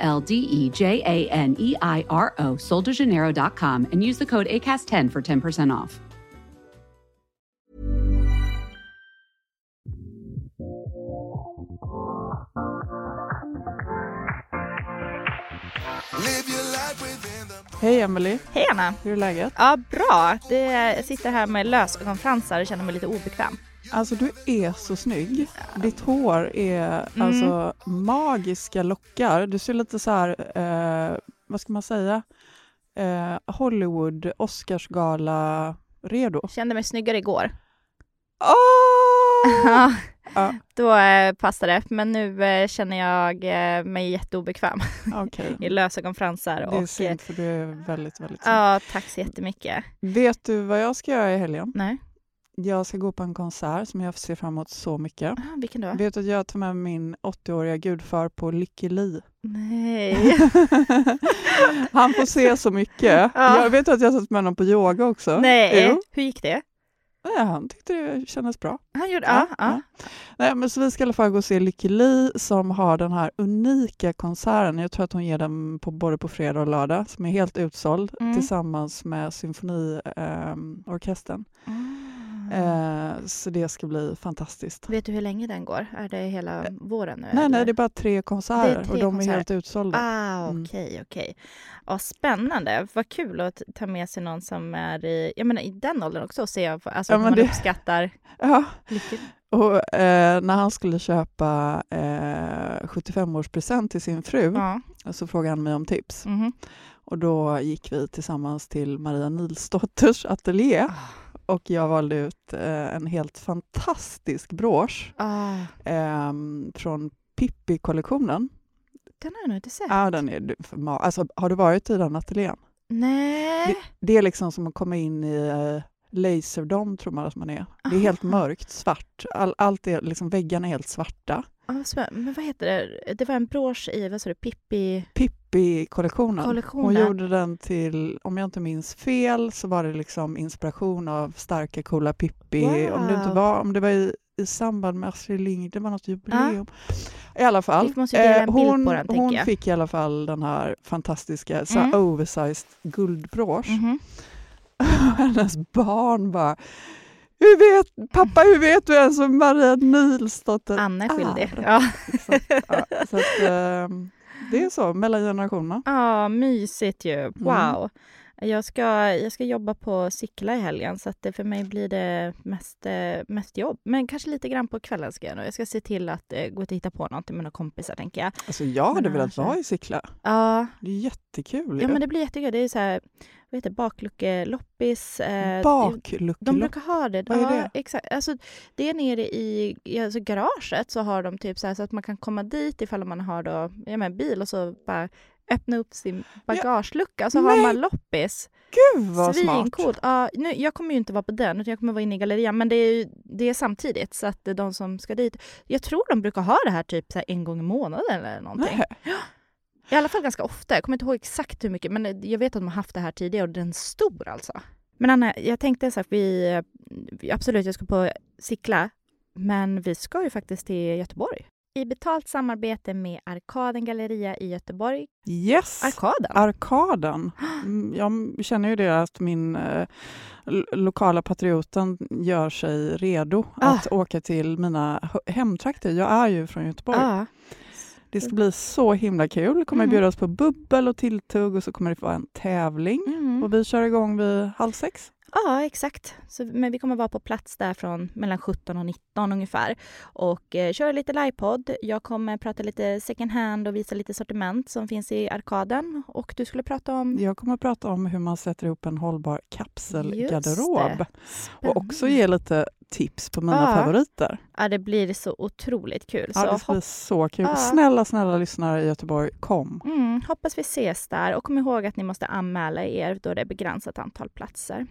L D E J A N E I R O, soldejaneiro.com, and use the code ACAST10 for 10% off. Hej Emily, Hej Anna! hur är läget? Ja, bra. Det, jag sitter här med lösögonfransar och känner mig lite obekväm. Alltså du är så snygg. Ditt hår är Mm. alltså magiska lockar. Du ser lite så här, eh, vad ska man säga, eh, Hollywood Oscarsgala redo. Kände mig snyggare igår. Åh! Ja. Då eh, passade det. Men nu eh, känner jag eh, mig jätteobekväm Okej, i lösögonfransar. det är Och, eh, synd för du är väldigt, väldigt snygg. ja, tack så jättemycket. Vet du vad jag ska göra i helgen? Nej, Jag ska gå på en konsert som jag ser fram emot så mycket. ah, vilken då? Vet du att jag tar med min 80-åriga gudfar på Lykke Li? Nej. Han får se så mycket. Ja. Jag vet att jag tagit med honom på yoga också. Nej, Jo. hur gick det? Nej, han tyckte det kändes bra. Han gjorde, Ja, ja, ja. Nej, men så vi ska i alla fall gå och se Lykke Li som har den här unika konserten. Jag tror att hon ger den på, både på fredag och lördag som är helt utsåld Mm. tillsammans med symfoniorkestern. Mm. Eh, så det ska bli fantastiskt. Vet du hur länge den går? Är det hela våren nu? Nej, nej, eller? det är bara tre konserter tre och de konserter. är helt utsålda. Ah, Mm. okej, okej. Ja, spännande. Vad kul att ta med sig någon som är i, jag menar, i den åldern också och se alltså, Ja, men man det- uppskattar Ja. Och eh, när han skulle köpa eh, 75-årspresent till sin fru Ja. så frågade han mig om tips. mhm. Och då gick vi tillsammans till Maria Nilsdotters ateljé Ah. Och jag valde ut eh, en helt fantastisk brosch Ah, eh, från Pippi-kollektionen. den har jag nog inte sett. Ja, den är, alltså, har du varit i den ateljén? Nej. Det är liksom som att komma in i eh, Laserdom tror man att man är. Det är helt Aha. mörkt, svart. All, allt är, liksom, väggarna är helt svarta. Ah, men vad heter det? Det var en brosch i, vad sa du, Pippi? Pippi-kollektionen. Hon Kollektionen. gjorde den till, om jag inte minns fel, så var det liksom inspiration av starka, coola Pippi. Om det inte Wow. var, om det var i, i samband med Astrid Lindgren, det var något jubileum. I alla fall. Eh, hon den, hon fick i alla fall den här fantastiska så Mm. oversized guldbrosch. Mhm. Hennes barn bara hur vet, pappa, hur vet du ens vem Maria Nilsdotter Anna är skyldig. är? Ja. Ja, så att, ehm, det är så, mellan generationerna. Ja, mysigt ju. Mm. Wow. Jag, ska, jag ska jobba på Sickla i helgen så att det för mig blir det mest, eh, mest jobb. Men kanske lite grann på kvällen ska jag nog. Jag ska se till att eh, gå och hitta på något med mina kompisar tänker jag. Alltså jag hade Men velat vara i Sickla. Ja, Det är jättekul ja ju. men det blir jättekul. Det är så här, vad heter bakluckeloppis. Eh, Bakluckelopp. de brukar ha det. Vad är ja, det? Exakt. Alltså, det är nere i alltså garaget så har de typ så här så att man kan komma dit ifall man har då, ja, men bil och så bara öppna upp sin bagagelucka så har Nej. man loppis. Gud vad smart. Svincoolt. Ja, nu, jag kommer ju inte vara på den, utan jag kommer vara inne i gallerian. Men det är, ju- det är samtidigt, så att de som ska dit... Jag tror de brukar ha det här typ så här en gång i månaden eller någonting. Nej. I alla fall ganska ofta. Jag kommer inte ihåg exakt hur mycket, men jag vet att de har haft det här tidigare och den är stor alltså. Men Anna, jag tänkte så att vi... Absolut, jag ska på Sickla, men vi ska ju faktiskt till Göteborg. I betalt samarbete med Arkaden Galleria i Göteborg. Yes! Arkaden? Arkaden. Mm, Jag känner ju det att min eh, lokala patrioten gör sig redo Ah. att åka till mina hemtrakter. Jag är ju från Göteborg. Ja. Det ska bli så himla kul. Det kommer Mm. bjudas på bubbel och tilltugg och så kommer det vara en tävling. Mm. Och vi kör igång vid halv sex. Ja, exakt. Så, men vi kommer vara på plats där från mellan 17 och 19 ungefär och eh, köra lite livepodd. Jag kommer prata lite second hand och visa lite sortiment som finns i arkaden och du skulle prata om... Jag kommer att prata om hur man sätter ihop en hållbar kapselgarderob. Och också ge lite tips på mina Ja. favoriter. Ja, det blir så otroligt kul. Ja, så det ska bli så kul. Ja. Snälla, snälla lyssnare i Göteborg, kom. mm, hoppas vi ses där. Och kom ihåg att ni måste anmäla er då det är begränsat antal platser.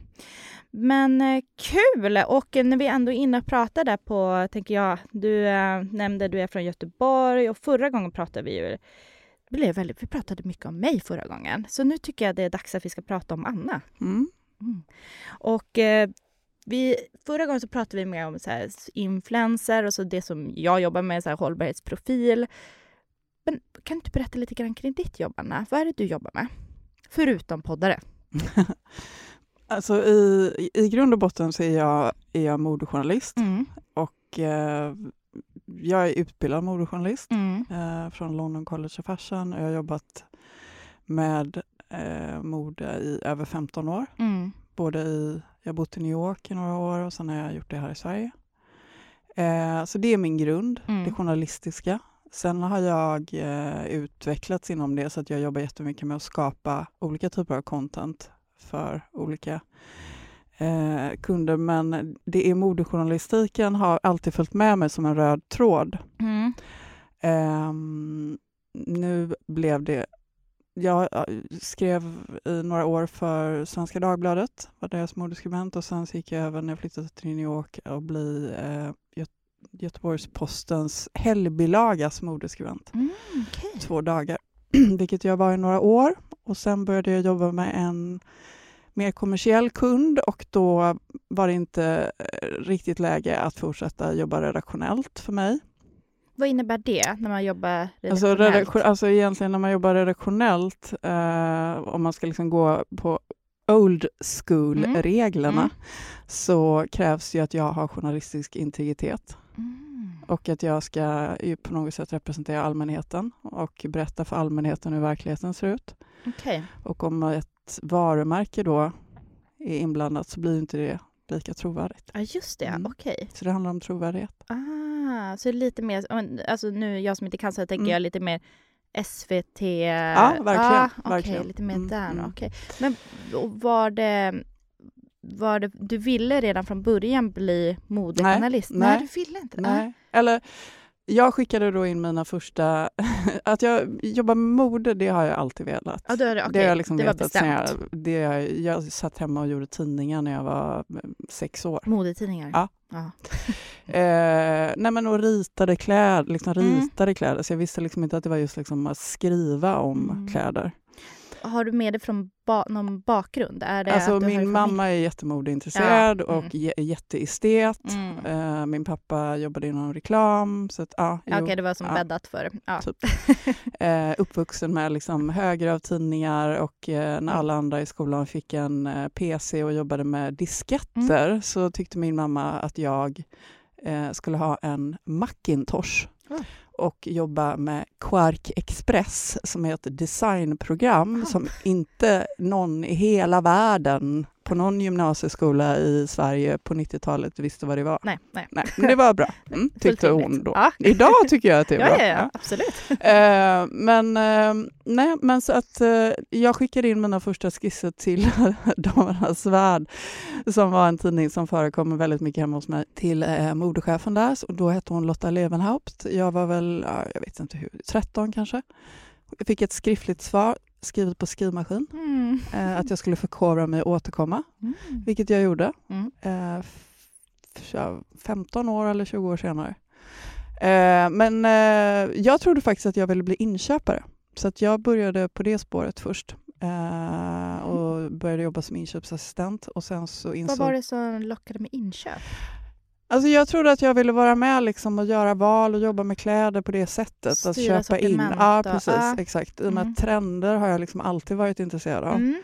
Men eh, kul! Och när vi ändå är inne och pratar där på, tänker jag, du eh, nämnde du är från Göteborg och förra gången pratade vi ju blev väldigt, vi pratade mycket om mig förra gången. Så nu tycker jag det är dags att vi ska prata om Anna. Mm. Mm. Och eh, vi, förra gången så pratade vi mer om så här, influencer och så det som jag jobbar med, så här, hållbarhetsprofil. Men kan du inte berätta lite grann kring ditt jobb, Anna? Vad är det du jobbar med? Förutom poddare. Alltså i, i grund och botten så är jag, är jag modejournalist Mm. och eh, jag är utbildad modejournalist Mm. eh, från London College of Fashion och jag har jobbat med eh, mode i över 15 år. Mm. Både i, jag har bott i New York i några år och sen har jag gjort det här i Sverige. Eh, så det är min grund, Mm. det journalistiska. Sen har jag eh, utvecklats inom det så att jag jobbar jättemycket med att skapa olika typer av content för olika eh, kunder. Men det är modejournalistiken har alltid följt med mig som en röd tråd. Mm. Ehm, nu blev det... Jag skrev i några år för Svenska Dagbladet, var deras modeskribent och sen gick jag över när jag flyttade till New York och bli eh, Gö- Göteborgs-Postens helgbilagas modeskribent. Mm, okej. Två dagar, vilket jag var i några år. Och sen började jag jobba med en mer kommersiell kund och då var det inte eh, riktigt läge att fortsätta jobba redaktionellt för mig. Vad innebär det när man jobbar Alltså, redaktionellt? redaktion, alltså egentligen när man jobbar redaktionellt, eh, om man ska liksom gå på old school-reglerna, Mm. så krävs ju att jag har journalistisk integritet Mm. och att jag ska på något sätt representera allmänheten och berätta för allmänheten hur verkligheten ser ut. Okej. Och om ett varumärke då är inblandat så blir inte det lika trovärdigt. Ja, just det. Mm. Okej. Så det handlar om trovärdighet. Ah, så lite mer, alltså nu jag som inte kan så tänker Mm. jag lite mer SVT. Ja, verkligen, Ah, verkligen. lite mer Mm, där. mm. Okej. Men var det, var det, du ville redan från början bli modejournalist? Nej, nej, du ville inte? Nej. Eller jag skickade då in mina första... att jag jobbar med mode, det har jag alltid velat. Ja, det, Det okej. har jag liksom det var bestämt. jag, det jag, jag satt hemma och gjorde tidningar när jag var eh, sex år. Modetidningar? Ja. ja. Eh, nej men och ritade kläder, liksom Mm. ritade kläder. Så jag visste liksom inte att det var just liksom att skriva om Mm. kläder. Har du med det från ba- någon bakgrund? Är det Alltså min mamma är jättemodeintresserad Ja, och mm. jä- jätteestet. Mm. Eh, min pappa jobbade inom reklam. Så att, ja. Okej, det var som ja. bäddat för. Ja. Typ. eh, uppvuxen med liksom höger av tidningar och eh, när alla andra i skolan fick en PC och jobbade med disketter Mm. så tyckte min mamma att jag skulle ha en Macintosh Oh. Och jobba med Quark Express som är ett designprogram Ah. som inte någon i hela världen på någon gymnasieskola i Sverige på 90-talet visste vad det var. Nej, nej. Nej, men det var bra, mm, tyckte hon då. Ja. Idag tycker jag att det är Ja, bra. ja, ja, absolut. Eh, men, eh, nej, men så att eh, jag skickade in mina första skisser till Damernas Värld som var en tidning som förekommer väldigt mycket hemma hos mig till eh, modechefen där. Och då hette hon Lotta Levenhaupt. Jag var väl, ja, jag vet inte hur, 13 kanske. Jag fick ett skriftligt svar skrivet på skrivmaskin Mm. eh, att jag skulle förkovra mig och återkomma, Mm. vilket jag gjorde. Mm. Eh, f- ja, 15 år eller 20 år senare. Eh, men eh, jag trodde faktiskt att jag ville bli inköpare. Så att jag började på det spåret först. Eh, och började jobba som inköpsassistent. Och sen så Vad insåg... var det som lockade med inköp? Alltså jag trodde att jag ville vara med liksom och göra val och jobba med kläder på det sättet. att Styra köpa in. Ja, precis. ja. Exakt. I och med Mm. att trender har jag liksom alltid varit intresserad av. Mm.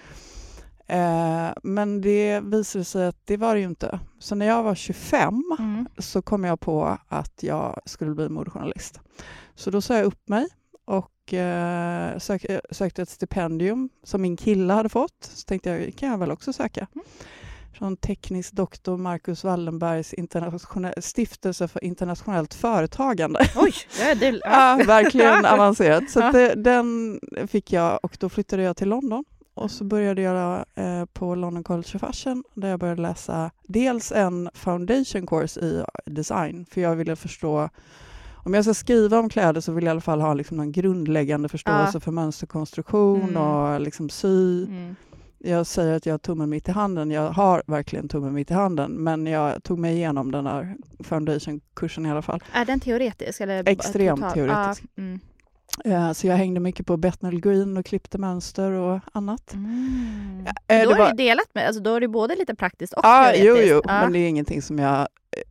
Eh, men det visade sig att det var det ju inte. Så när jag var 25 Mm. så kom jag på att jag skulle bli modejournalist. Så då sa jag upp mig och eh, sök, eh, sökte ett stipendium som min kille hade fått. Så tänkte jag, kan jag väl också söka. Mm. Från teknisk doktor Marcus Wallenbergs stiftelse för internationellt företagande. Oj! Ja, det, ja. Verkligen avancerat. Så det, den fick jag och då flyttade jag till London och så började jag eh, på London College of Fashion där jag började läsa dels en foundation course i design, för jag ville förstå om jag ska skriva om kläder så vill jag i alla fall ha liksom någon grundläggande förståelse Ja. för mönsterkonstruktion Mm. och liksom sy. Mm. Jag säger att jag har tummen mitt i handen. Jag har verkligen tummen mitt i handen, men jag tog mig igenom den här foundation-kursen i alla fall. Är den teoretisk? Eller Extremt total- teoretisk. Ja, mm. Eh, Så jag hängde mycket på Bethnal Green och klippte mönster och annat. Mm. Eh, då är var- det delat med, alltså då är det både lite praktiskt och Ja, jo, teoretiskt. jo, Ja. men det är ingenting som jag...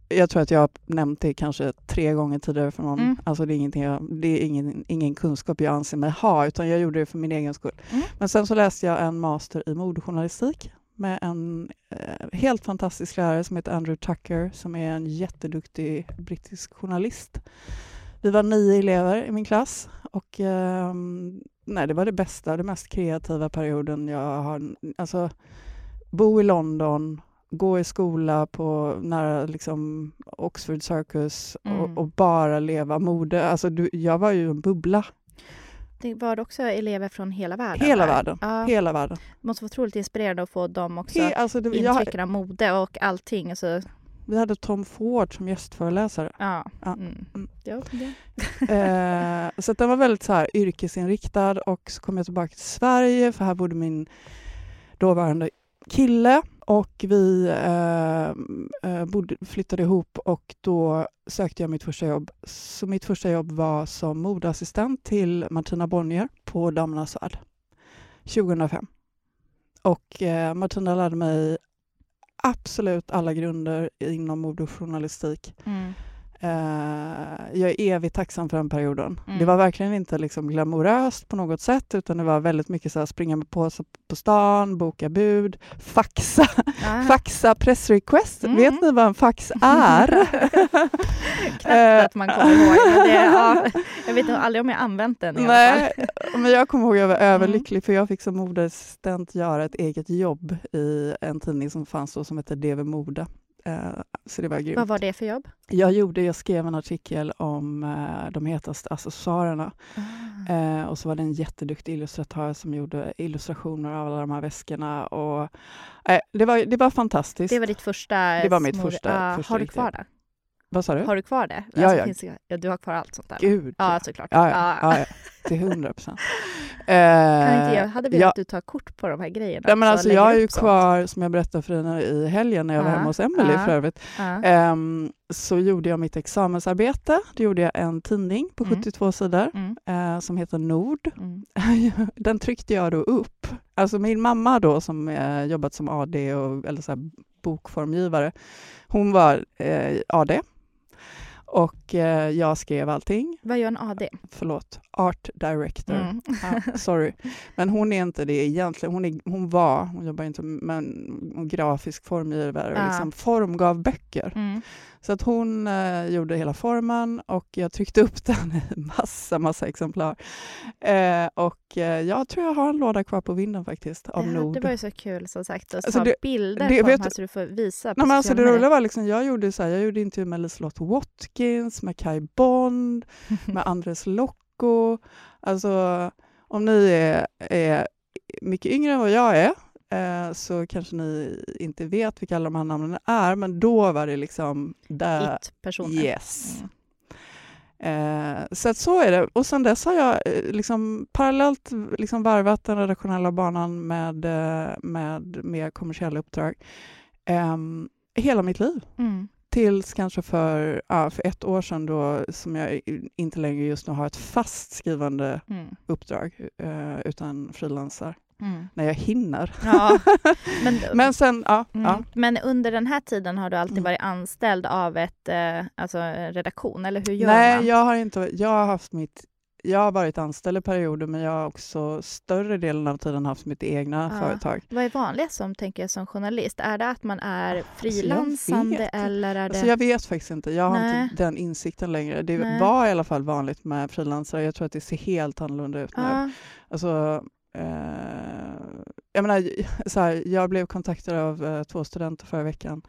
Jag tror att jag har nämnt det kanske tre gånger tidigare för någon. Mm. Alltså det är, ingenting jag, det är ingen, ingen kunskap jag anser mig ha, utan jag gjorde det för min egen skull. Mm. Men sen så läste jag en master i modejournalistik med en eh, helt fantastisk lärare som heter Andrew Tucker, som är en jätteduktig brittisk journalist. Vi var nio elever i min klass och ehm, nej, det var det bästa, det mest kreativa perioden jag har... Alltså, bo i London, gå i skola på nära liksom, Oxford Circus Mm. och, och bara leva mode. Alltså, du, jag var ju en bubbla, Det var också elever från hela världen? hela där. världen. Ja, Hela världen. det måste vara otroligt inspirerande att få dem också. He, alltså, det, jag, intrycken av mode och allting. Alltså, vi hade Tom Ford som gästföreläsare. ja. Ja. Mm. Mm. Ja, det. Eh, så den var väldigt så här, yrkesinriktad och så kom jag tillbaka till Sverige för här bodde min dåvarande kille och vi eh, eh, bodde, flyttade ihop och då sökte jag mitt första jobb. Så mitt första jobb var som modeassistent till Martina Bonnier på Damernas Värld 2005. Och eh, Martina lärde mig absolut alla grunder inom mode och Mm. Eh, jag är evigt tacksam för den perioden. Mm. Det var verkligen inte liksom glamoröst på något sätt utan det var väldigt mycket så här, springa med påse på stan, boka bud, faxa, Ja. faxa pressrequest. Mm. Vet ni vad en fax är? Knappt att man kommer ihåg. Men det, ja, jag vet inte, aldrig om jag använt den i Nej, men jag kommer ihåg att jag var Mm. överlycklig för jag fick som modeassistent göra ett eget jobb i en tidning som fanns då som hette DV Mode. Eh, så det var grymt. Vad var det för jobb? Jag gjorde, jag skrev en artikel om eh, de hetaste accessoarerna Ah. Eh, och så var det en jätteduktig illustratör som gjorde illustrationer av alla de här väskorna. Och, det, var, det var fantastiskt. Det var ditt första Det var mitt första- Ja, första har du kvar det? Vad sa du? Har du kvar det? Ja, Alltså, ja. finns ja. Du har kvar allt sånt där? Gud, Ja, såklart. Ja, ja, ja, ja, till hundra procent. Eh, Kan inte jag hade velat ja, att du tar kort på de här grejerna. ja, men alltså, jag är ju upp sånt. kvar, som jag berättade för dig i helgen när jag var hemma hos Emelie för övrigt, ehm, så gjorde jag mitt examensarbete. Då gjorde jag en tidning på Mm. 72 sidor Mm, eh, som heter Nord. mm. Den tryckte jag då upp. Alltså min mamma då som eh, jobbat som AD och, eller så här, bokformgivare, hon var eh, AD och eh, jag skrev allting. Vad gör en AD? Förlåt, Art Director. Mm. Ja, sorry. Men hon är inte det egentligen. Hon, är, hon var, hon jobbar inte hon grafisk formgivare och Ja. liksom formgav böcker. Mm. Så att hon eh, gjorde hela formen och jag tryckte upp den i massa, massa exemplar. Eh, och eh, jag tror jag har en låda kvar på vinden faktiskt, av Ja, Nord. det var ju så kul som sagt att Alltså, ta det- bilder det- på vet här du- så du får visa Nej, men alltså det roliga var liksom, jag gjorde så här, jag gjorde intervju med Liselott Watkins, med Kai Bond, med Andres Locco. Alltså om ni är, är mycket yngre än vad jag är eh, så kanske ni inte vet vilka alla de här namnen är, men då var det liksom där. It-personer. Yes. Mm. Eh, så att så är det. Och sen dess har jag eh, liksom parallellt liksom varvat den redaktionella banan med, eh, med mer kommersiella uppdrag ehm, hela mitt liv. Mm. Tills kanske för, ja, för ett år sedan då som jag inte längre just nu har ett fast skrivande Mm. uppdrag eh, utan frilansar Mm. när jag hinner. Ja, men, Men sen, ja, mm. ja. men under den här tiden har du alltid Mm. varit anställd av ett, eh, alltså, en redaktion, eller hur gör Nej, man? jag har inte, jag har haft mitt jag har varit anställd i perioder men jag har också större delen av tiden haft mitt egna Ja. företag. Vad är vanligast som, tänker jag, som journalist? Är det att man är jag frilansande vet. eller är det... Alltså jag vet faktiskt inte, jag har Nej. inte den insikten längre. Det Nej. var i alla fall vanligt med frilansare, jag tror att det ser helt annorlunda ut nu. ja. Alltså, eh, jag menar, så här, jag blev kontaktad av eh, två studenter förra veckan.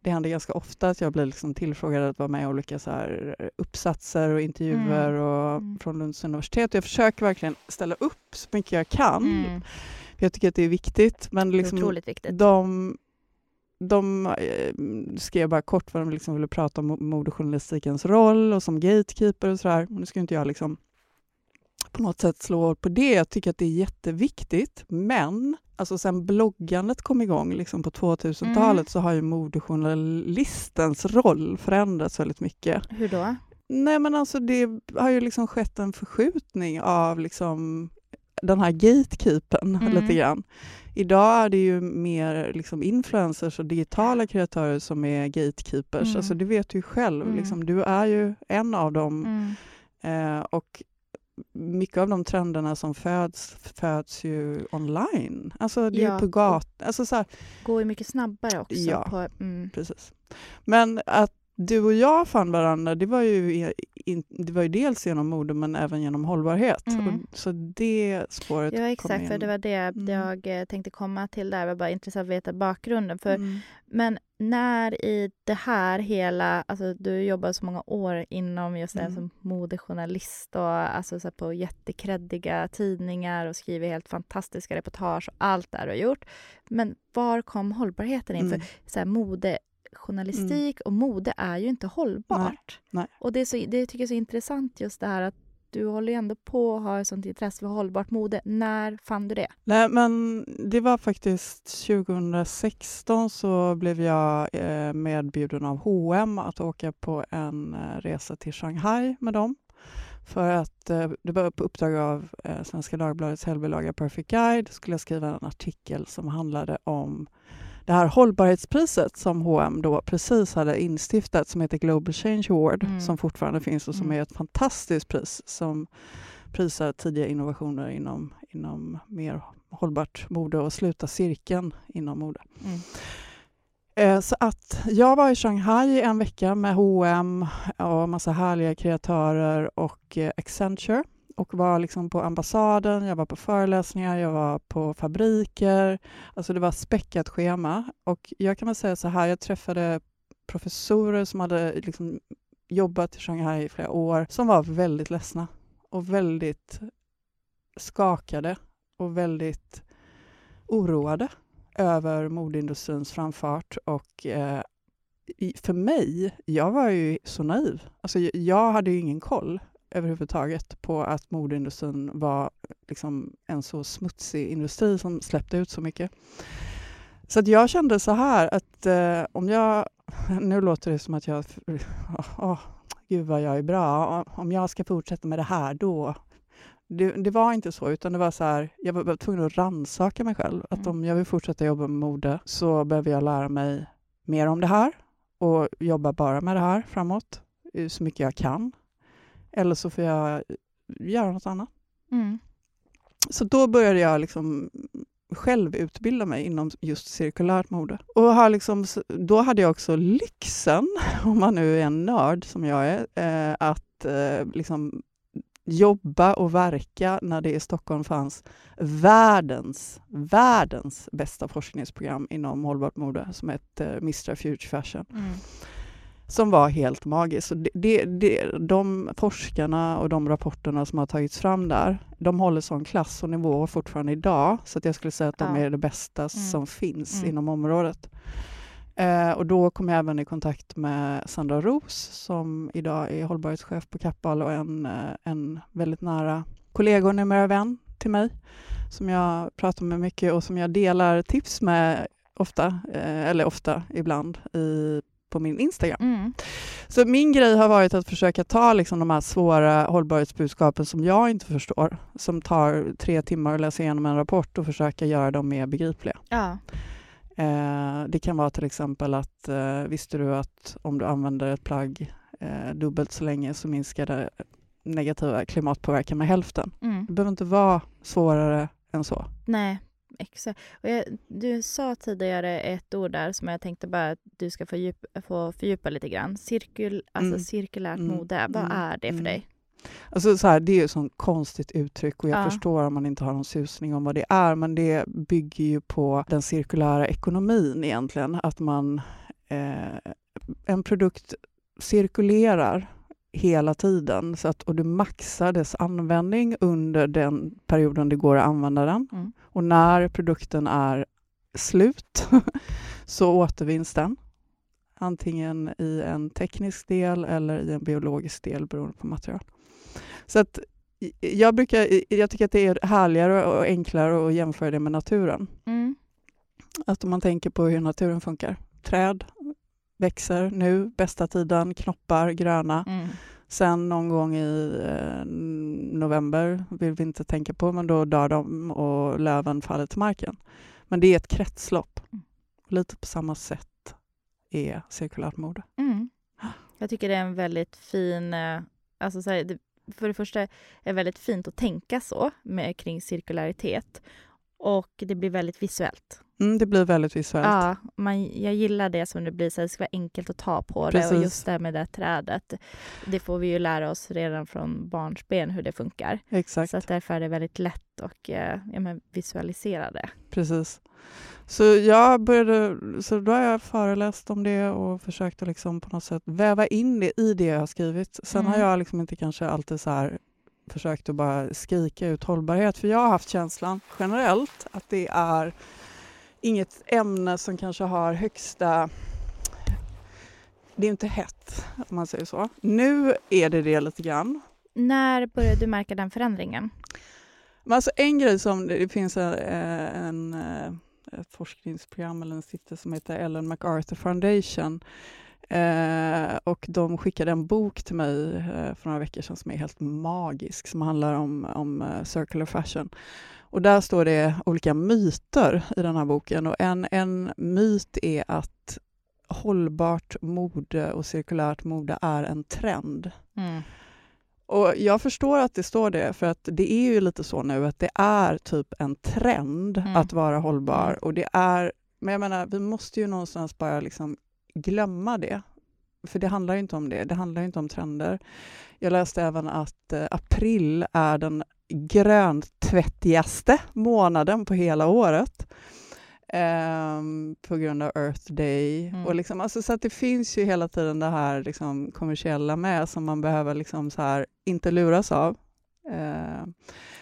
Det händer ganska ofta att jag blir liksom tillfrågad att vara med i olika så här, uppsatser och intervjuer och, Mm. från Lunds universitet. Jag försöker verkligen ställa upp så mycket jag kan. Mm. Jag tycker att det är viktigt. Men liksom, otroligt viktigt. de, de eh, skrev bara kort vad de liksom ville prata om mo- modejournalistikens roll och som gatekeeper och sådär. Nu ska inte jag liksom på något sätt slå hål på det. Jag tycker att det är jätteviktigt. Men alltså sen bloggandet kom igång liksom på 2000-talet Mm. så har ju modejournalistens roll förändrats väldigt mycket. Hur då? Nej men alltså det har ju liksom skett en förskjutning av liksom den här gatekeepern Mm. lite grann. Idag är det ju mer liksom influencers och digitala kreatörer som är gatekeepers. Mm. Alltså det vet du ju själv. Mm. Liksom, du är ju en av dem. Mm. Eh, och mycket av de trenderna som föds, föds ju online. Alltså det är Ja. ju på gatan. Alltså så här, Går ju mycket snabbare också. Ja. På, mm. precis. Men att du och jag fann varandra, det var ju, det var ju dels genom mode men även genom hållbarhet. Mm. Så det spåret Ja kom exakt, för det var det Mm. jag eh, tänkte komma till där. Det var bara intressant att veta bakgrunden. För, Mm. Men när i det här hela, alltså du jobbar så många år inom just det Mm. som modejournalist och alltså så på jättekreddiga tidningar och skriver helt fantastiska reportage och allt det du har gjort. Men var kom hållbarheten in? Mm. För så här, modejournalistik och mode är ju inte hållbart. nej. Och det, är så, det tycker jag är så intressant just det här att du håller ju ändå på att ha ett sånt intresse för hållbart mode. När fann du det? Nej, men det var faktiskt 2016 så blev jag eh, medbjuden av H&M att åka på en eh, resa till Shanghai med dem. För att eh, det var på uppdrag av Svenska Dagbladets helgbilaga Perfect Guide skulle jag skriva en artikel som handlade om det här hållbarhetspriset som H&M då precis hade instiftat som heter Global Change Award Mm. som fortfarande finns och som Mm. är ett fantastiskt pris som prisar tidiga innovationer inom, inom mer hållbart mode och sluta cirkeln inom mode. Mm. Eh, Så att jag var i Shanghai en vecka med H&M och massa härliga kreatörer och eh, Accenture och var liksom på ambassaden, jag var på föreläsningar, jag var på fabriker. Alltså det var späckat schema och jag kan väl säga så här, jag träffade professorer som hade liksom jobbat i Shanghai i flera år som var väldigt ledsna och väldigt skakade och väldigt oroade över modeindustrins framfart och eh, för mig, jag var ju så naiv. Alltså, jag hade ju ingen koll överhuvudtaget på att modeindustrin var liksom en så smutsig industri som släppte ut så mycket. Så att jag kände så här att eh, om jag, nu låter det som att jag, åh, gud vad jag är bra, om jag ska fortsätta med det här då, det, det var inte så, utan det var så här, jag var, var tvungen att rannsaka mig själv. Att Mm. om jag vill fortsätta jobba med mode så behöver jag lära mig mer om det här och jobba bara med det här framåt, eh, så mycket jag kan. Eller så får jag göra något annat. Mm. Så då började jag liksom själv utbilda mig inom just cirkulärt mode. Och har liksom, då hade jag också lyxen, om man nu är en nörd som jag är, eh, att eh, liksom jobba och verka när det i Stockholm fanns världens, världens bästa forskningsprogram inom hållbart mode som hette Mr Future Fashion Mm. Som var helt magiskt. Så det, det, det, de forskarna och de rapporterna som har tagits fram där, de håller sån klass och nivå fortfarande idag, så att jag skulle säga att de är det bästa som finns Mm. inom området. Eh, och då kom jag även i kontakt med Sandra Ros som idag är hållbarhetschef på Kappahl och en, eh, en väldigt nära kollega och numera vän till mig som jag pratar med mycket och som jag delar tips med ofta, eh, eller ofta ibland, i, på min Instagram. Mm. Så min grej har varit att försöka ta liksom de här svåra hållbarhetsbudskapen som jag inte förstår, som tar tre timmar att läsa igenom en rapport och försöka göra dem mer begripliga. Ja. Eh, det kan vara till exempel att eh, visste du att om du använder ett plagg eh, dubbelt så länge så minskar det negativa klimatpåverkan med hälften. Mm. Det behöver inte vara svårare än så. Nej, exakt. Och jag, du sa tidigare ett ord där som jag tänkte bara att du ska få, djup, få fördjupa lite grann. Cirkul, alltså Mm. cirkulärt Mm. mode, vad Mm. är det för Mm. dig? Alltså så här, det är ju ett sånt konstigt uttryck och jag Ja. förstår om man inte har någon susning om vad det är, men det bygger ju på den cirkulära ekonomin egentligen. Att man, eh, en produkt cirkulerar hela tiden så att, och du maxar dess användning under den perioden det går att använda den. Mm. Och när produkten är slut så återvinns den. Antingen i en teknisk del eller i en biologisk del beroende på material. Så att jag, brukar, jag tycker att det är härligare och enklare att jämföra det med naturen. Mm. Att om man tänker på hur naturen funkar. Träd växer nu, bästa tiden, knoppar gröna. Mm. Sen någon gång i eh, november vill vi inte tänka på, men då dör de och löven faller till marken. Men det är ett kretslopp. Mm. Lite på samma sätt är cirkulärt mode. Mm. Jag tycker det är en väldigt fin... eh, Alltså så här, det, för det första är det väldigt fint att tänka så med, kring cirkularitet. Och det blir väldigt visuellt. Mm, det blir väldigt visuellt. Ja, man, jag gillar det som det blir, så det ska vara enkelt att ta på det. Precis. Och just det här med det trädet, det får vi ju lära oss redan från barnsben hur det funkar. Exakt, Så därför är det väldigt lätt att eh, ja, men visualisera det. precis. Så jag började, så då har jag föreläst om det och försökt att liksom på något sätt väva in det i det jag har skrivit. Sen har Mm. jag liksom inte kanske alltid så här försökt att bara skrika ut hållbarhet, för jag har haft känslan generellt att det är inget ämne som kanske har högsta... Det är inte hett, om man säger så. Nu är det det lite grann. När började du märka den förändringen? Men alltså en grej som, det finns en, en, eh, ett forskningsprogram eller en stiftelse som heter Ellen MacArthur Foundation. Eh, och de skickade en bok till mig eh, för några veckor sedan som är helt magisk, som handlar om, om eh, circular fashion. Och där står det olika myter i den här boken och en, en myt är att hållbart mode och cirkulärt mode är en trend. Mm. Och jag förstår att det står det, för att det är ju lite så nu att det är typ en trend Mm. att vara hållbar. Mm. Och det är, men jag menar, vi måste ju någonstans bara liksom glömma det. För det handlar ju inte om det, det handlar inte om trender. Jag läste även att eh, april är den gröntvättigaste månaden på hela året. ehm, på grund av Earth Day. Mm. Och liksom, alltså, så det finns ju hela tiden det här liksom, kommersiella med som man behöver liksom, så här, inte luras av. Ehm,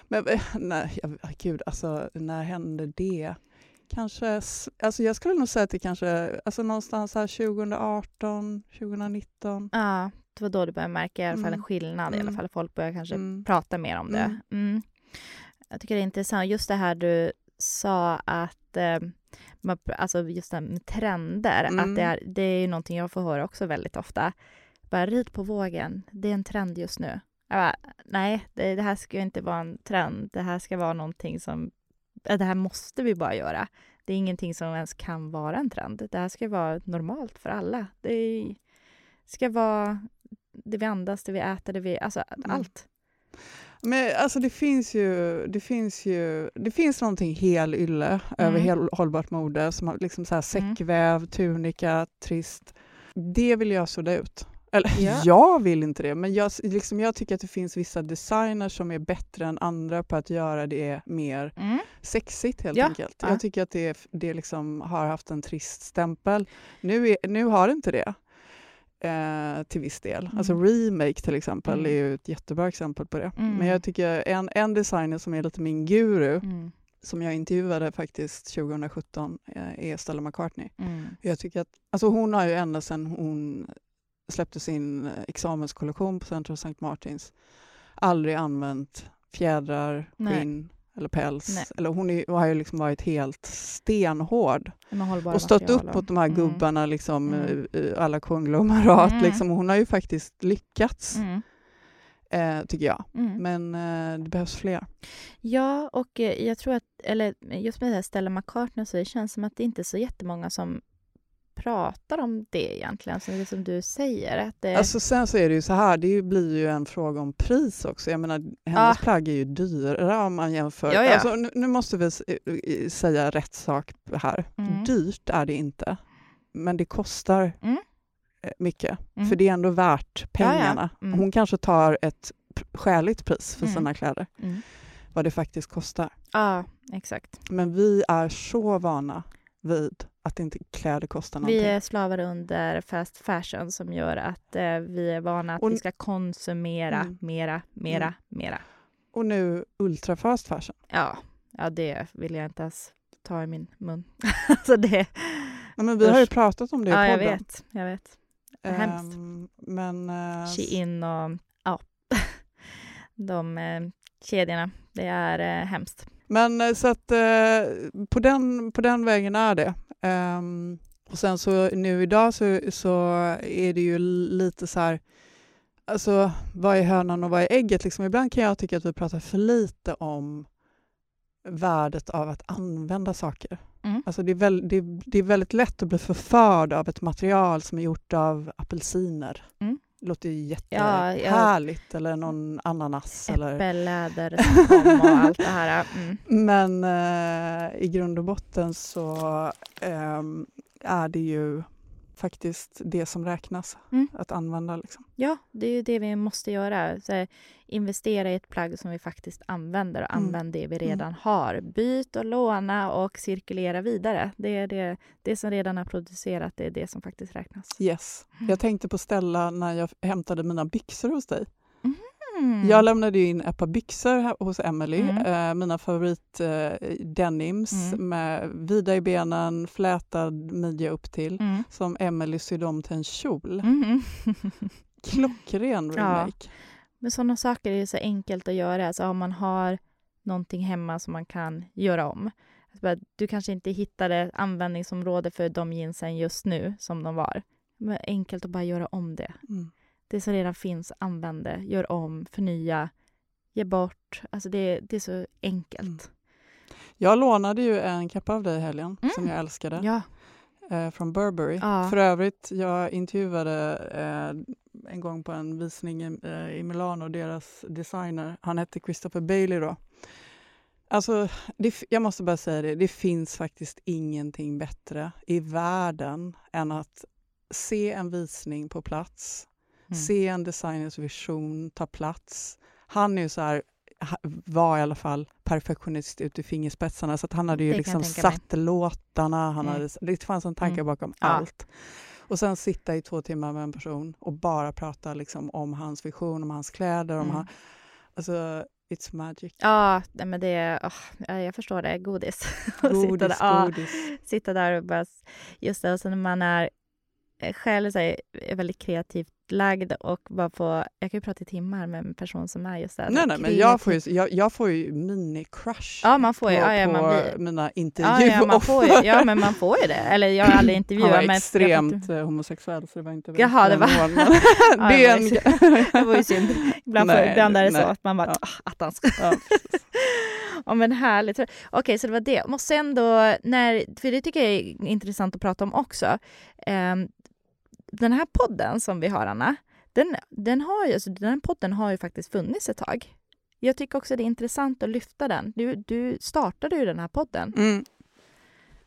men eh, nej, gud, alltså när hände det? Kanske, alltså jag skulle nog säga att det kanske, alltså någonstans här 2018, 2019. Ja, det var då du började märka i alla fall en Mm. skillnad. I alla Mm. fall folk började kanske Mm. prata mer om det. Mm. Mm. Jag tycker det är intressant, just det här du sa att eh, man, alltså just det här med trender, Mm. att det är, det är ju någonting jag får höra också väldigt ofta. Bara rid på vågen, det är en trend just nu. Jag bara, nej, det, det här ska ju inte vara en trend. Det här ska vara någonting som, det här måste vi bara göra. Det är ingenting som ens kan vara en trend. Det här ska vara normalt för alla. Det ska vara det vi andas, det vi äter, det vi, alltså Mm. allt. Men alltså det finns ju, det finns ju, det finns någonting hel ylle över Mm. hel, hållbart mode som liksom så här Mm. säckväv, tunika, trist. Det vill jag sudda ut. Eller Ja. jag vill inte det, men jag, liksom, jag tycker att det finns vissa designers som är bättre än andra på att göra det mer Mm. sexigt helt Ja, enkelt. ja. Jag tycker att det, det liksom har haft en trist stämpel. Nu, är, nu har det inte det. Eh, till viss del. Mm. Alltså Remake till exempel Mm. är ju ett jättebra exempel på det. Mm. Men jag tycker en, en designer som är lite min guru, Mm. som jag intervjuade faktiskt 2017, eh, är Stella McCartney. Mm. Jag tycker att, alltså hon har ju ända sedan hon släppte sin eh, examenskollektion på Central St. Martins aldrig använt fjädrar, Nej. skinn eller päls. Nej. Eller hon är, har ju liksom varit helt stenhård och material upp mot de här Mm. gubbarna, liksom, Mm. eh, alla konglomerat. Mm. Liksom. Hon har ju faktiskt lyckats, Mm. eh, tycker jag. Mm. Men eh, det behövs fler. Ja, och eh, jag tror att, eller just med det här Stella McCartney så det känns som att det inte är så jättemånga som pratar om det egentligen, så det som du säger. Att det, Alltså sen så är det ju så här, det blir ju en fråga om pris också. Jag menar, hennes Ah. plagg är ju dyrare om man jämför. Ja, ja. Alltså, nu, nu måste vi säga rätt sak här. Mm. Dyrt är det inte, men det kostar Mm. eh, mycket. Mm. För det är ändå värt Ja, ja. pengarna. Mm. Hon kanske tar ett skäligt pris för Mm. sina kläder, Mm. vad det faktiskt kostar. Ja, exakt. Men vi är så vana vid att inte kläder kostar Vi någonting. är slavar under fast fashion som gör att eh, vi är vana att Och- vi ska konsumera Mm. mera, mera, Mm. mera. Och nu ultra fast fashion. Ja, ja, det vill jag inte ens ta i min mun. alltså det, Nej, men vi har ju pratat om det i ja, jag podden. vet, jag vet. är hemskt. Ehm, men... eh, Shein och ja, de eh, kedjorna. Det är eh, hemskt. Men eh, så att eh, på, den, på den vägen är det. Ehm, och sen så nu idag så, så är det ju lite så här, alltså vad är hönan och vad är ägget? Liksom, ibland kan jag tycka att vi pratar för lite om värdet av att använda saker. Mm. Alltså det, är väl, det, det är väldigt lätt att bli förförd av ett material som är gjort av apelsiner. Mm. Låter ju Ja, jättehärligt. Eller någon ananas. Eller, Äppelläder som kom och allt det här. Mm. men eh, i grund och botten så ehm, är det ju faktiskt det som räknas Mm. att använda. Liksom. Ja, det är ju det vi måste göra. Så investera i ett plagg som vi faktiskt använder och Mm. använd det vi Mm. redan har. Byt och låna och cirkulera vidare. Det är det, det som redan är producerat, det är det som faktiskt räknas. Yes. Jag tänkte på Stella när jag hämtade mina byxor hos dig. Mm. Jag lämnade in ett par byxor hos Emily, Mm. eh, mina favorit eh, denims Mm. med vida i benen, flätad midja upp till, Mm. som Emily sydde om till en kjol. Mhm. Klockren Ja. remake. Men sådana saker är ju så enkelt att göra. Alltså om man har någonting hemma som man kan göra om. Alltså Du kanske inte hittade användningsområde för de jeansen just nu som de var. Men enkelt att bara göra om det. Mm. Det som redan finns, använd det. Gör om, förnya, ge bort. Alltså det, det är så enkelt. Mm. Jag lånade ju en kappa av dig i helgen Mm. som jag älskade, Ja. eh, från Burberry. Ja. För övrigt, jag intervjuade eh, en gång på en visning i, eh, i Milano, deras designer, han hette Christopher Bailey då. Alltså, det, jag måste bara säga det, det finns faktiskt ingenting bättre i världen än att se en visning på plats, Mm. se en designers vision ta plats. Han är ju så här, var i alla fall perfektionist ut i fingerspetsarna så att han hade ju Det liksom tänka mig. satt låtarna, han Mm. hade, det fanns en tanke Mm. bakom Ja. allt. Och sen sitta i två timmar med en person och bara prata liksom om hans vision, om hans kläder, om Mm. han, alltså it's magic. Ja, nej, men det ja, jag förstår det. Godis. Att sitta Godis, där. Ja, godis. sitta där och bara... Just det, och sen när man är eh, själv så här, är väldigt kreativt lagd och bara få... Jag kan ju prata i timmar med en person som är just där. Nej, nej, men jag får ju, jag, jag får ju mini-crush Ja, man får på, ju... Ja, ja, på man blir, mina ja, intervjuoffer. ja, man får ju, ja, men man får ju det. Eller jag har aldrig Han intervjuat, var men... jag extremt får- eh, homosexuell så det var inte Jaha, det var- Ja, det en... Det var ju synd. Ibland, är det så att man bara... Ja. "Ah, Attans. Ja, Ja men härligt. Okej, så det var det. Och sen då, när, för det tycker jag är intressant att prata om också. Ehm, den här podden som vi har, Anna, den, den, har ju, alltså, den här podden har ju faktiskt funnits ett tag. Jag tycker också det är intressant att lyfta den. Du, du startade ju den här podden Mm.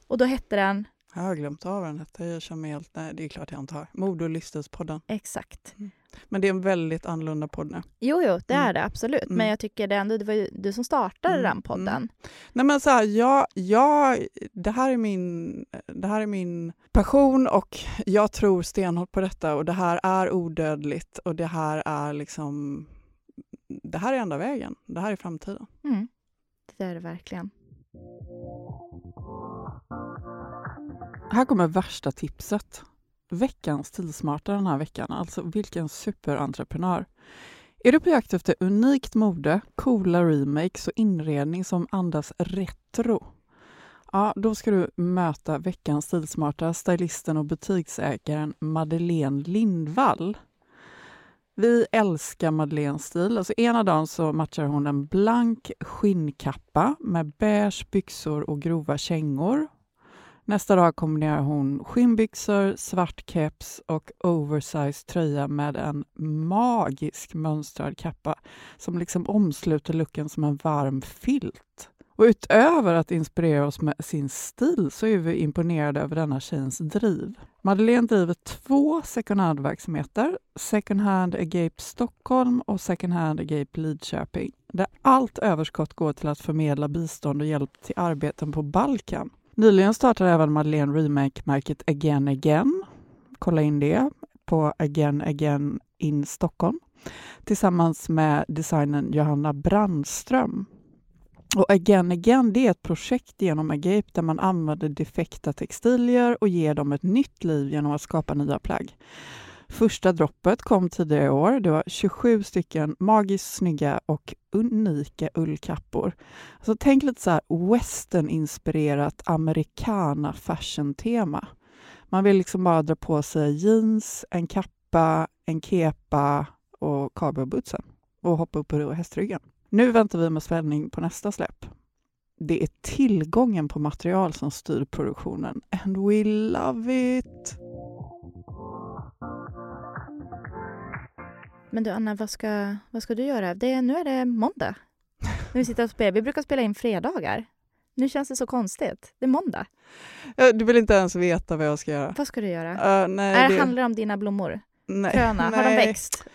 och då hette den Jag har glömt av den hette. Jag känner mig helt... Nej, det är klart jag inte har. Mode och livsstilspodden. exakt. Men det är en väldigt annorlunda podd nu. Jo, jo, det Mm. är det absolut. Men Mm. jag tycker det ändå, det var ju du som startade Mm, den podden. mm. Nej men så här, jag, jag, det, här är min, det här är min passion och jag tror stenhårt på detta och det här är odödligt och det här är liksom, det här är enda vägen. Det här är framtiden. Mm. Det är det verkligen. Här kommer värsta tipset. Veckans stilsmarta den här veckan, alltså vilken superentreprenör. Är du på jakt efter unikt mode, coola remakes och inredning som andas retro? Ja, då ska du möta veckans stilsmarta, stylisten och butiksägaren Madeleine Lindvall. Vi älskar Madeleines stil. Alltså ena dagen så matchar hon en blank skinnkappa med beige byxor och grova kängor. Nästa dag kombinerar hon skinnbyxor, svart keps och oversized tröja med en magisk mönstrad kappa som liksom omsluter looken som en varm filt. Och utöver att inspirera oss med sin stil så är vi imponerade över denna tjejens driv. Madeleine driver två second hand-verksamheter, Second Hand Agape Stockholm och Second Hand Agape Lidköping, där allt överskott går till att förmedla bistånd och hjälp till arbeten på Balkan. Nyligen startade även Madeleine Remake-märket Again Again. Kolla in det på Again Again in Stockholm tillsammans med designern Johanna Brandström. Och Again Again det är ett projekt genom Agape där man använder defekta textilier och ger dem ett nytt liv genom att skapa nya plagg. Första droppet kom tidigare i år. Det var 27 stycken magiskt snygga och unika ullkappor. Alltså, tänk lite så här western-inspirerat americana fashion-tema. Man vill liksom bara dra på sig jeans, en kappa, en kepa och cowboybootsen och hoppa upp på hästryggen. Nu väntar vi med spänning på nästa släpp. Det är tillgången på material som styr produktionen and we love it! Men du Anna, vad ska, vad ska du göra? Det, nu är det måndag. Nu sitter och spelar. Vi brukar spela in fredagar. Nu känns det så konstigt. Det är måndag. Du vill inte ens veta vad jag ska göra? Vad ska du göra? Uh, nej, är det... det handlar om dina blommor? Nej, Gröna? nej, Har de växt?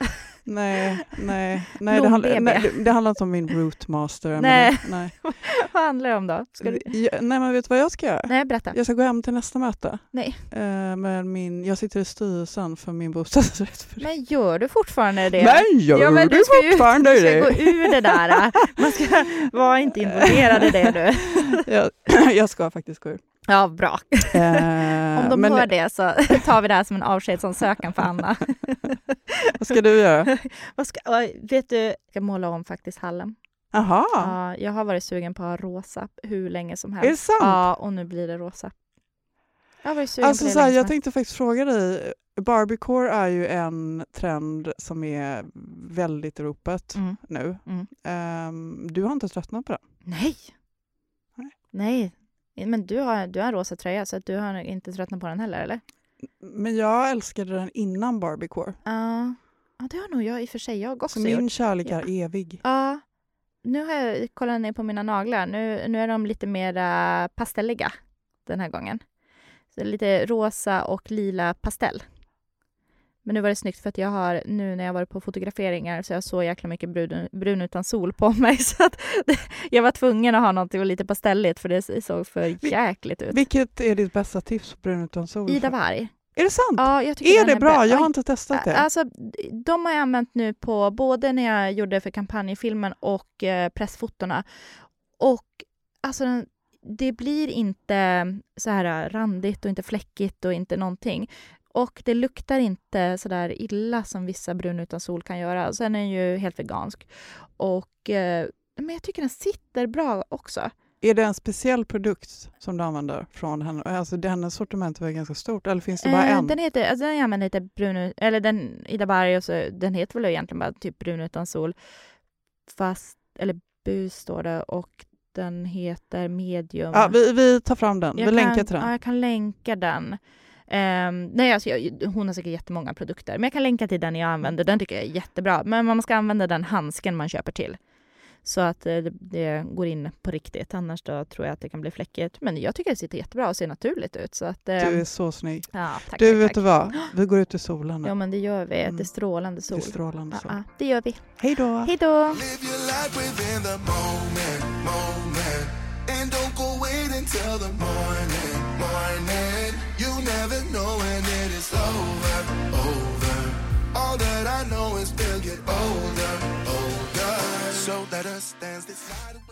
Nej, nej, nej, det, handlar, nej det, det handlar inte om min rootmaster. Nej. Men, nej. Vad handlar det om då? Du... ja, nej, men vet du vad jag ska göra? Nej, berätta. Jag ska gå hem till nästa möte. Nej. Uh, med min, jag sitter i styrelsen för min bostadsrättsförening. Men gör du fortfarande det? Nej, gör ja, men du, du ska fortfarande ju, du ska det? gå ur det där. Man ska vara inte involverad i det nu. jag, jag ska faktiskt gå ur. Ja, bra. Uh, Om de men, hör det så tar vi det här som en avskedsansökan för Anna. vad ska du göra? Vad ska, vet du, jag ska måla om faktiskt hallen. Jaha, Ja, jag har varit sugen på att ha rosa hur länge som helst. är det sant? Ja, och nu blir det rosa. Jag varit sugen Alltså, på det så här, jag tänkte faktiskt fråga dig, Barbiecore är ju en trend som är väldigt i ropet Mm. nu. Mm. Ehm, du har inte tröttnat på den? Nej. Nej. Nej. Men du har, du har en rosa tröja så du har inte tröttnat på den heller eller? Men jag älskade den innan Barbiecore. Ja. Ja, det har nog jag i och för sig. Jag också Så gjort. min kärlek Ja. är evig. Ja. Nu har jag kollat ner på mina naglar. Nu, nu är de lite mer pastelliga den här gången. Så lite rosa och lila pastell. Men nu var det snyggt för att jag har nu när jag varit på fotograferingar så jag så jäkla mycket brun, brun utan sol på mig så att jag var tvungen att ha något lite pastelligt för det såg för jäkligt ut. Vilket är ditt bästa tips på brun utan sol? Ida Varg. Är det sant? Ja, är det är bra? Jag har inte testat det. Alltså, de har jag använt nu på både när jag gjorde för kampanjfilmen och eh, pressfotona. Och alltså, den, det blir inte så här randigt och inte fläckigt och inte någonting. Och det luktar inte så där illa som vissa brun utan sol kan göra. Sen är den ju helt vegansk. Och, eh, men jag tycker den sitter bra också. Är det en speciell produkt som du använder från henne? Alltså hennes sortiment är ganska stort, eller finns det bara Eh, en? Den heter, alltså den använder lite brun, eller den Ida Varg och så, den heter väl egentligen bara typ brun utan sol. Fast, eller bus står det och den heter medium. Ja, vi, vi tar fram den. Jag vi kan, länkar till den. Ja, jag kan länka den. Ehm, nej, alltså jag, hon har säkert jättemånga produkter, men jag kan länka till den jag använder. Den tycker jag är jättebra. Men man ska använda den handsken man köper till. Så att eh, det, det går in på riktigt. Annars då tror jag att det kan bli fläckigt. Men jag tycker det sitter jättebra och ser naturligt ut. Så att, Du är så snygg. ja, tack, Du, tack, vet tack. du vad? Vi går ut i solen nu. Ja, men det gör vi. Mm. Det är strålande det sol. är strålande sol. ja, det gör vi. Hej då! Hej då! Live your life within the moment, moment. And don't go wait until the morning, morning. You never know when it is over, over. All that I know is we'll get older, older. So let us dance this night away.